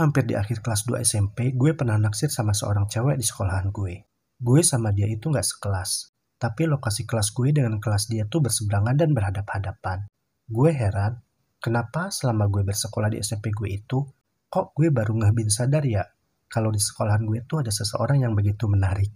Hampir di akhir kelas 2 SMP, gue pernah naksir sama seorang cewek di sekolahan gue. Gue sama dia itu nggak sekelas, tapi lokasi kelas gue dengan kelas dia tuh berseberangan dan berhadap-hadapan. Gue heran, kenapa selama gue bersekolah di SMP gue itu, kok gue baru ngebin sadar ya kalau di sekolahan gue tuh ada seseorang yang begitu menarik.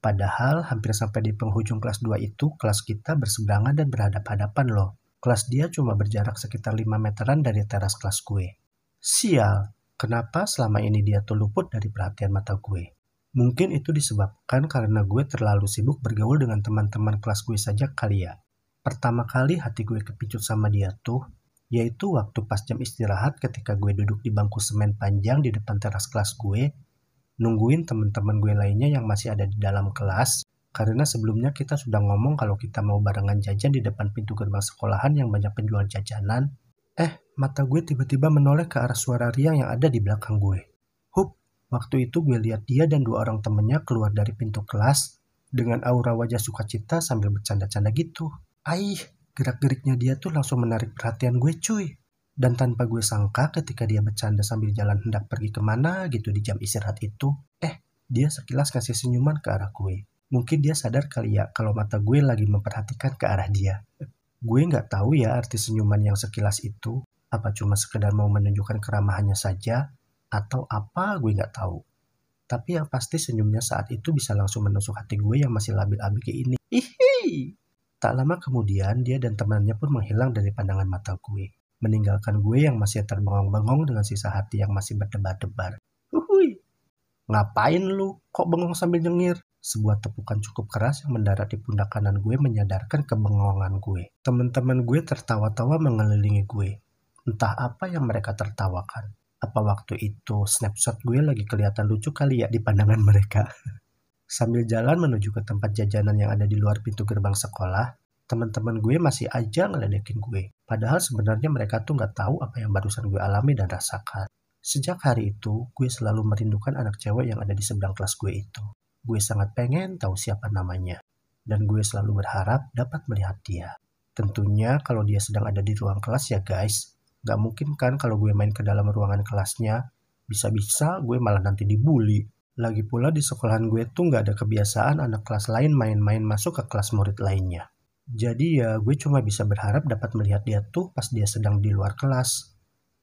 Padahal hampir sampai di penghujung kelas 2 itu, kelas kita berseberangan dan berhadap-hadapan loh. Kelas dia cuma berjarak sekitar 5 meteran dari teras kelas gue. Sial, kenapa selama ini dia tuh luput dari perhatian mata gue? Mungkin itu disebabkan karena gue terlalu sibuk bergaul dengan teman-teman kelas gue saja kali ya. Pertama kali hati gue kepicut sama dia tuh, yaitu waktu pas jam istirahat ketika gue duduk di bangku semen panjang di depan teras kelas gue, nungguin teman-teman gue lainnya yang masih ada di dalam kelas, karena sebelumnya kita sudah ngomong kalau kita mau barengan jajan di depan pintu gerbang sekolahan yang banyak penjual jajanan, Eh, mata gue tiba-tiba menoleh ke arah suara riang yang ada di belakang gue. Hup, waktu itu gue lihat dia dan dua orang temennya keluar dari pintu kelas dengan aura wajah sukacita sambil bercanda-canda gitu. Aih, gerak-geriknya dia tuh langsung menarik perhatian gue cuy. Dan tanpa gue sangka ketika dia bercanda sambil jalan hendak pergi ke mana gitu di jam istirahat itu, eh, dia sekilas kasih senyuman ke arah gue. Mungkin dia sadar kali ya kalau mata gue lagi memperhatikan ke arah dia. Gue nggak tahu ya arti senyuman yang sekilas itu, apa cuma sekedar mau menunjukkan keramahannya saja, atau apa gue nggak tahu. Tapi yang pasti senyumnya saat itu bisa langsung menusuk hati gue yang masih labil-labil kayak ini. Hihi. Tak lama kemudian dia dan temannya pun menghilang dari pandangan mata gue. Meninggalkan gue yang masih terbengong-bengong dengan sisa hati yang masih berdebar-debar. Uhui. Ngapain lu? Kok bengong sambil nyengir? Sebuah tepukan cukup keras yang mendarat di pundak kanan gue menyadarkan kebengongan gue. Teman-teman gue tertawa-tawa mengelilingi gue. Entah apa yang mereka tertawakan. Apa waktu itu snapshot gue lagi kelihatan lucu kali ya di pandangan mereka. Sambil jalan menuju ke tempat jajanan yang ada di luar pintu gerbang sekolah, teman-teman gue masih aja ngeledekin gue. Padahal sebenarnya mereka tuh nggak tahu apa yang barusan gue alami dan rasakan. Sejak hari itu, gue selalu merindukan anak cewek yang ada di seberang kelas gue itu. Gue sangat pengen tahu siapa namanya, dan gue selalu berharap dapat melihat dia. Tentunya kalau dia sedang ada di ruang kelas ya guys, gak mungkin kan kalau gue main ke dalam ruangan kelasnya, bisa-bisa gue malah nanti dibully. Lagi pula di sekolahan gue tuh gak ada kebiasaan anak kelas lain main-main masuk ke kelas murid lainnya. Jadi ya gue cuma bisa berharap dapat melihat dia tuh pas dia sedang di luar kelas.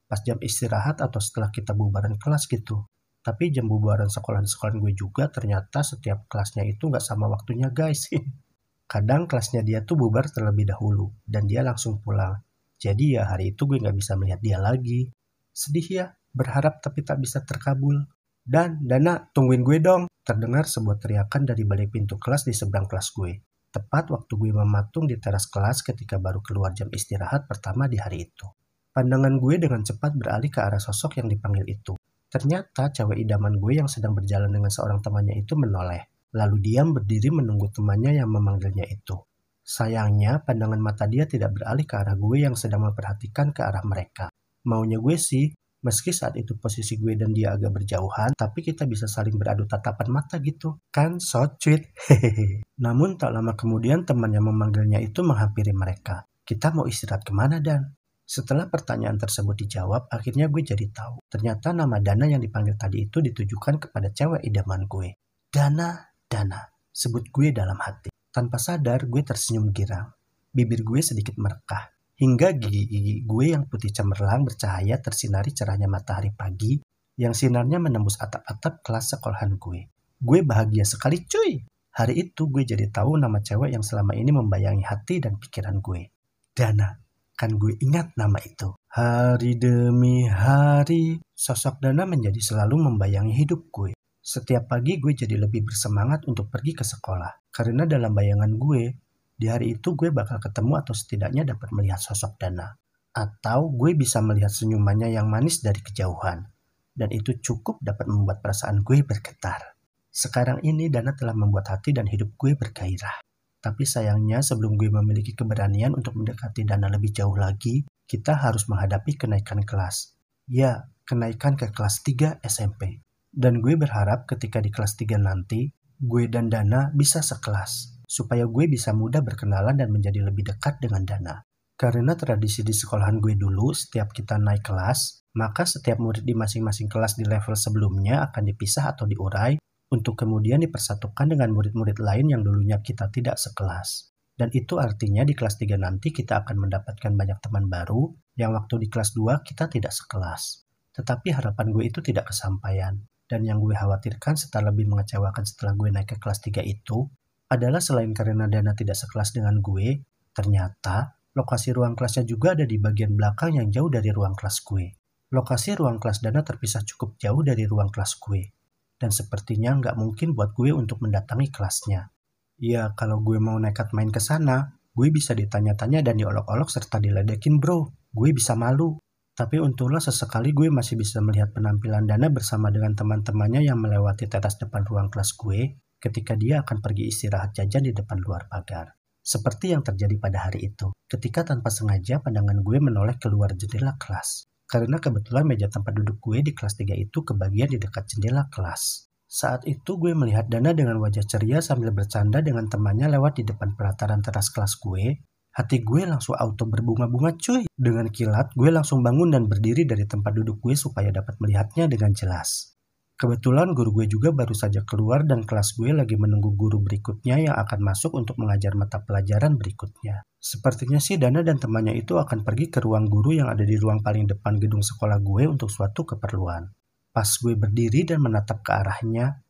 Pas jam istirahat atau setelah kita bubaran kelas gitu. Tapi jam bubaran sekolah di sekolah gue juga ternyata setiap kelasnya itu nggak sama waktunya guys. Kadang kelasnya dia tuh bubar terlebih dahulu dan dia langsung pulang. Jadi ya hari itu gue nggak bisa melihat dia lagi. Sedih ya, berharap tapi tak bisa terkabul. Dan, Dana, tungguin gue dong. Terdengar sebuah teriakan dari balik pintu kelas di seberang kelas gue. Tepat waktu gue mematung di teras kelas ketika baru keluar jam istirahat pertama di hari itu. Pandangan gue dengan cepat beralih ke arah sosok yang dipanggil itu. Ternyata cewek idaman gue yang sedang berjalan dengan seorang temannya itu menoleh, lalu diam berdiri menunggu temannya yang memanggilnya itu. Sayangnya, pandangan mata dia tidak beralih ke arah gue yang sedang memperhatikan ke arah mereka. Maunya gue sih, meski saat itu posisi gue dan dia agak berjauhan, tapi kita bisa saling beradu tatapan mata gitu. Kan so sweet, hehehe. Namun tak lama kemudian teman yang memanggilnya itu menghampiri mereka. Kita mau istirahat ke mana Dan? Setelah pertanyaan tersebut dijawab, akhirnya gue jadi tahu. Ternyata nama Dana yang dipanggil tadi itu ditujukan kepada cewek idaman gue. Dana, Dana, sebut gue dalam hati. Tanpa sadar, gue tersenyum girang. Bibir gue sedikit merekah. Hingga gigi-gigi gue yang putih cemerlang bercahaya tersinari cerahnya matahari pagi yang sinarnya menembus atap-atap kelas sekolahan gue. Gue bahagia sekali cuy. Hari itu gue jadi tahu nama cewek yang selama ini membayangi hati dan pikiran gue. Dana akan gue ingat nama itu. Hari demi hari, sosok Dana menjadi selalu membayangi hidup gue. Setiap pagi gue jadi lebih bersemangat untuk pergi ke sekolah. Karena dalam bayangan gue, di hari itu gue bakal ketemu atau setidaknya dapat melihat sosok Dana. Atau gue bisa melihat senyumannya yang manis dari kejauhan. Dan itu cukup dapat membuat perasaan gue bergetar. Sekarang ini Dana telah membuat hati dan hidup gue bergairah. Tapi sayangnya sebelum gue memiliki keberanian untuk mendekati Dana lebih jauh lagi, kita harus menghadapi kenaikan kelas. Ya, kenaikan ke kelas 3 SMP. Dan gue berharap ketika di kelas 3 nanti, gue dan Dana bisa sekelas. Supaya gue bisa mudah berkenalan dan menjadi lebih dekat dengan Dana. Karena tradisi di sekolahan gue dulu, setiap kita naik kelas, maka setiap murid di masing-masing kelas di level sebelumnya akan dipisah atau diurai untuk kemudian dipersatukan dengan murid-murid lain yang dulunya kita tidak sekelas. Dan itu artinya di kelas 3 nanti kita akan mendapatkan banyak teman baru yang waktu di kelas 2 kita tidak sekelas. Tetapi harapan gue itu tidak kesampaian. Dan yang gue khawatirkan setelah lebih mengecewakan setelah gue naik ke kelas 3 itu adalah selain karena Dana tidak sekelas dengan gue, ternyata Lokasi ruang kelasnya juga ada di bagian belakang yang jauh dari ruang kelas gue. Lokasi ruang kelas Dana terpisah cukup jauh dari ruang kelas gue. Dan sepertinya nggak mungkin buat gue untuk mendatangi kelasnya. Ya, kalau gue mau nekat main ke sana, gue bisa ditanya-tanya dan diolok-olok serta diledekin bro. Gue bisa malu. Tapi untunglah sesekali gue masih bisa melihat penampilan Dana bersama dengan teman-temannya yang melewati teras depan ruang kelas gue ketika dia akan pergi istirahat jajan di depan luar pagar. Seperti yang terjadi pada hari itu, ketika tanpa sengaja pandangan gue menoleh keluar jendela kelas. Karena kebetulan meja tempat duduk gue di kelas 3 itu kebagian di dekat jendela kelas. Saat itu gue melihat Dana dengan wajah ceria sambil bercanda dengan temannya lewat di depan pelataran teras kelas gue. Hati gue langsung auto berbunga-bunga cuy. Dengan kilat, gue langsung bangun dan berdiri dari tempat duduk gue supaya dapat melihatnya dengan jelas. Kebetulan guru gue juga baru saja keluar dan kelas gue lagi menunggu guru berikutnya yang akan masuk untuk mengajar mata pelajaran berikutnya. Sepertinya sih Dana dan temannya itu akan pergi ke ruang guru yang ada di ruang paling depan gedung sekolah gue untuk suatu keperluan. Pas gue berdiri dan menatap ke arahnya,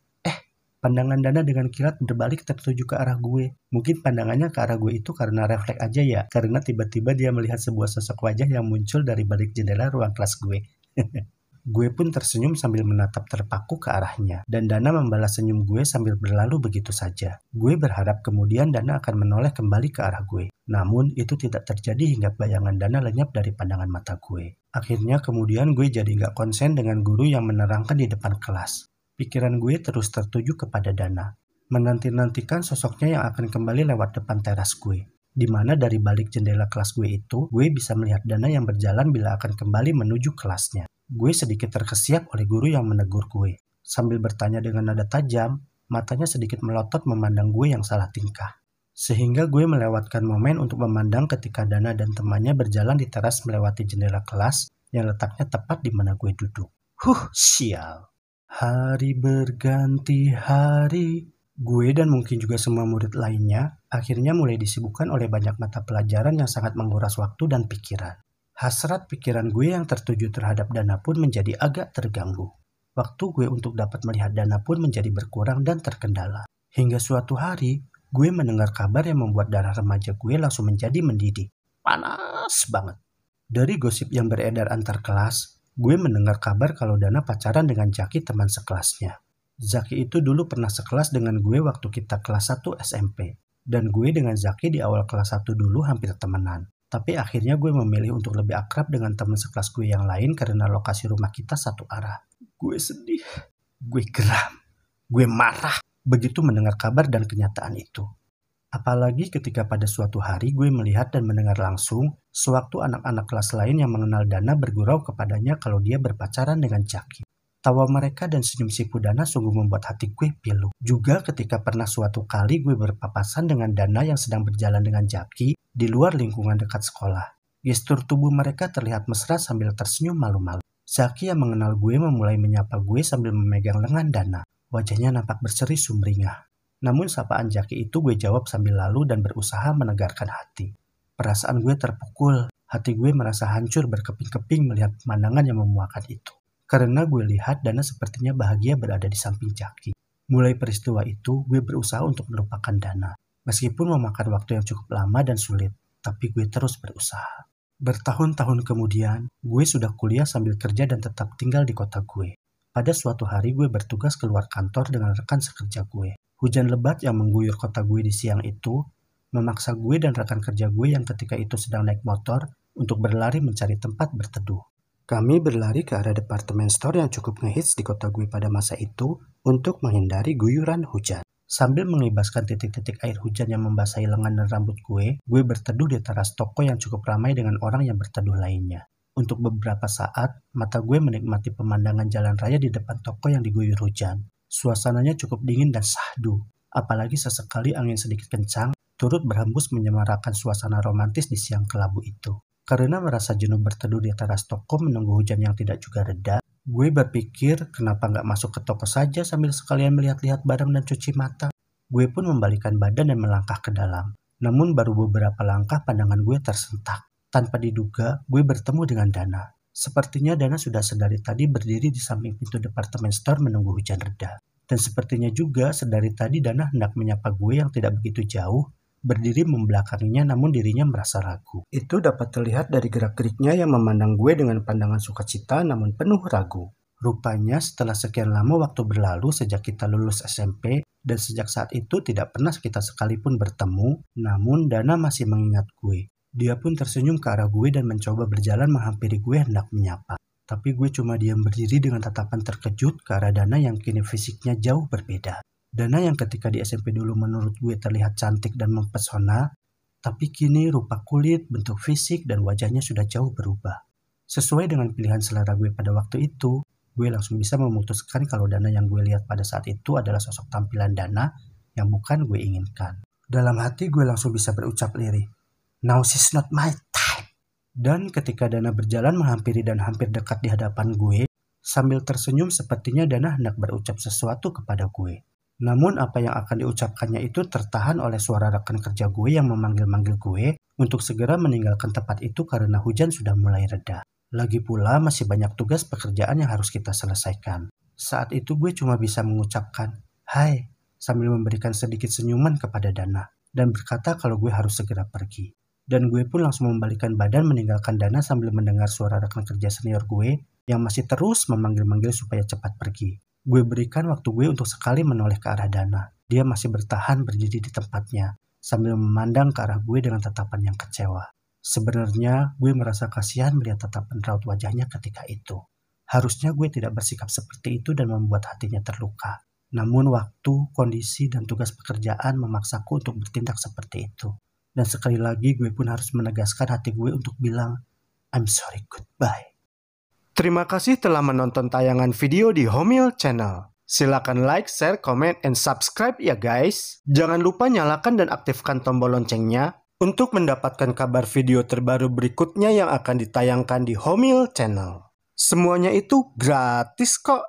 pandangan Dana dengan kilat berbalik tertuju ke arah gue. Mungkin pandangannya ke arah gue itu karena refleks aja ya, karena tiba-tiba dia melihat sebuah sosok wajah yang muncul dari balik jendela ruang kelas gue. Gue pun tersenyum sambil menatap terpaku ke arahnya, dan Dana membalas senyum gue sambil berlalu begitu saja. Gue berharap kemudian Dana akan menoleh kembali ke arah gue. Namun, itu tidak terjadi hingga bayangan Dana lenyap dari pandangan mata gue. Akhirnya kemudian gue jadi nggak konsen dengan guru yang menerangkan di depan kelas. Pikiran gue terus tertuju kepada Dana. Menanti-nantikan sosoknya yang akan kembali lewat depan teras gue di mana dari balik jendela kelas gue itu, gue bisa melihat Dana yang berjalan bila akan kembali menuju kelasnya. Gue sedikit terkesiap oleh guru yang menegur gue. Sambil bertanya dengan nada tajam, matanya sedikit melotot memandang gue yang salah tingkah. Sehingga gue melewatkan momen untuk memandang ketika Dana dan temannya berjalan di teras melewati jendela kelas yang letaknya tepat di mana gue duduk. Huh, sial. Hari berganti hari, gue dan mungkin juga semua murid lainnya akhirnya mulai disibukkan oleh banyak mata pelajaran yang sangat menguras waktu dan pikiran. Hasrat pikiran gue yang tertuju terhadap Dana pun menjadi agak terganggu. Waktu gue untuk dapat melihat Dana pun menjadi berkurang dan terkendala. Hingga suatu hari, gue mendengar kabar yang membuat darah remaja gue langsung menjadi mendidih. Panas banget. Dari gosip yang beredar antar kelas, gue mendengar kabar kalau Dana pacaran dengan Jaki teman sekelasnya. Zaki itu dulu pernah sekelas dengan gue waktu kita kelas 1 SMP. Dan gue dengan Zaki di awal kelas 1 dulu hampir temenan. Tapi akhirnya gue memilih untuk lebih akrab dengan teman sekelas gue yang lain karena lokasi rumah kita satu arah. Gue sedih, gue geram, gue marah begitu mendengar kabar dan kenyataan itu. Apalagi ketika pada suatu hari gue melihat dan mendengar langsung sewaktu anak-anak kelas lain yang mengenal Dana bergurau kepadanya kalau dia berpacaran dengan Jaki. Tawa mereka dan senyum si Pudana sungguh membuat hati gue pilu. Juga ketika pernah suatu kali gue berpapasan dengan Dana yang sedang berjalan dengan Jaki di luar lingkungan dekat sekolah. Gestur tubuh mereka terlihat mesra sambil tersenyum malu-malu. Zaki yang mengenal gue memulai menyapa gue sambil memegang lengan Dana. Wajahnya nampak berseri sumringah. Namun sapaan Jaki itu gue jawab sambil lalu dan berusaha menegarkan hati. Perasaan gue terpukul, hati gue merasa hancur berkeping-keping melihat pemandangan yang memuakan itu. Karena gue lihat Dana sepertinya bahagia berada di samping Jaki. Mulai peristiwa itu, gue berusaha untuk melupakan Dana. Meskipun memakan waktu yang cukup lama dan sulit, tapi gue terus berusaha. Bertahun-tahun kemudian, gue sudah kuliah sambil kerja dan tetap tinggal di kota gue. Pada suatu hari gue bertugas keluar kantor dengan rekan sekerja gue. Hujan lebat yang mengguyur kota gue di siang itu memaksa gue dan rekan kerja gue yang ketika itu sedang naik motor untuk berlari mencari tempat berteduh. Kami berlari ke arah departemen store yang cukup ngehits di kota gue pada masa itu untuk menghindari guyuran hujan. Sambil mengibaskan titik-titik air hujan yang membasahi lengan dan rambut gue, gue berteduh di teras toko yang cukup ramai dengan orang yang berteduh lainnya. Untuk beberapa saat, mata gue menikmati pemandangan jalan raya di depan toko yang diguyur hujan. Suasananya cukup dingin dan sahdu, apalagi sesekali angin sedikit kencang turut berhembus menyemarakan suasana romantis di siang kelabu itu. Karena merasa jenuh berteduh di teras toko menunggu hujan yang tidak juga reda, gue berpikir kenapa nggak masuk ke toko saja sambil sekalian melihat-lihat barang dan cuci mata. Gue pun membalikan badan dan melangkah ke dalam. Namun baru beberapa langkah pandangan gue tersentak. Tanpa diduga, gue bertemu dengan Dana. Sepertinya Dana sudah sedari tadi berdiri di samping pintu departemen store menunggu hujan reda. Dan sepertinya juga sedari tadi Dana hendak menyapa gue yang tidak begitu jauh berdiri membelakanginya namun dirinya merasa ragu. Itu dapat terlihat dari gerak-geriknya yang memandang gue dengan pandangan sukacita namun penuh ragu. Rupanya setelah sekian lama waktu berlalu sejak kita lulus SMP dan sejak saat itu tidak pernah kita sekalipun bertemu, namun Dana masih mengingat gue. Dia pun tersenyum ke arah gue dan mencoba berjalan menghampiri gue hendak menyapa. Tapi gue cuma diam berdiri dengan tatapan terkejut ke arah Dana yang kini fisiknya jauh berbeda. Dana yang ketika di SMP dulu menurut gue terlihat cantik dan mempesona, tapi kini rupa kulit, bentuk fisik, dan wajahnya sudah jauh berubah. Sesuai dengan pilihan selera gue pada waktu itu, gue langsung bisa memutuskan kalau Dana yang gue lihat pada saat itu adalah sosok tampilan Dana yang bukan gue inginkan. Dalam hati gue langsung bisa berucap lirih, Now she's not my type. Dan ketika Dana berjalan menghampiri dan hampir dekat di hadapan gue, sambil tersenyum sepertinya Dana hendak berucap sesuatu kepada gue. Namun apa yang akan diucapkannya itu tertahan oleh suara rekan kerja gue yang memanggil-manggil gue untuk segera meninggalkan tempat itu karena hujan sudah mulai reda. Lagi pula masih banyak tugas pekerjaan yang harus kita selesaikan. Saat itu gue cuma bisa mengucapkan, Hai, sambil memberikan sedikit senyuman kepada Dana dan berkata kalau gue harus segera pergi. Dan gue pun langsung membalikan badan meninggalkan Dana sambil mendengar suara rekan kerja senior gue yang masih terus memanggil-manggil supaya cepat pergi. Gue berikan waktu gue untuk sekali menoleh ke arah Dana. Dia masih bertahan berdiri di tempatnya, sambil memandang ke arah gue dengan tatapan yang kecewa. Sebenarnya gue merasa kasihan melihat tatapan raut wajahnya ketika itu. Harusnya gue tidak bersikap seperti itu dan membuat hatinya terluka. Namun waktu, kondisi, dan tugas pekerjaan memaksaku untuk bertindak seperti itu. Dan sekali lagi gue pun harus menegaskan hati gue untuk bilang, I'm sorry, goodbye. Terima kasih telah menonton tayangan video di Homil Channel. Silakan like, share, comment, and subscribe ya guys. Jangan lupa nyalakan dan aktifkan tombol loncengnya untuk mendapatkan kabar video terbaru berikutnya yang akan ditayangkan di Homil Channel. Semuanya itu gratis kok.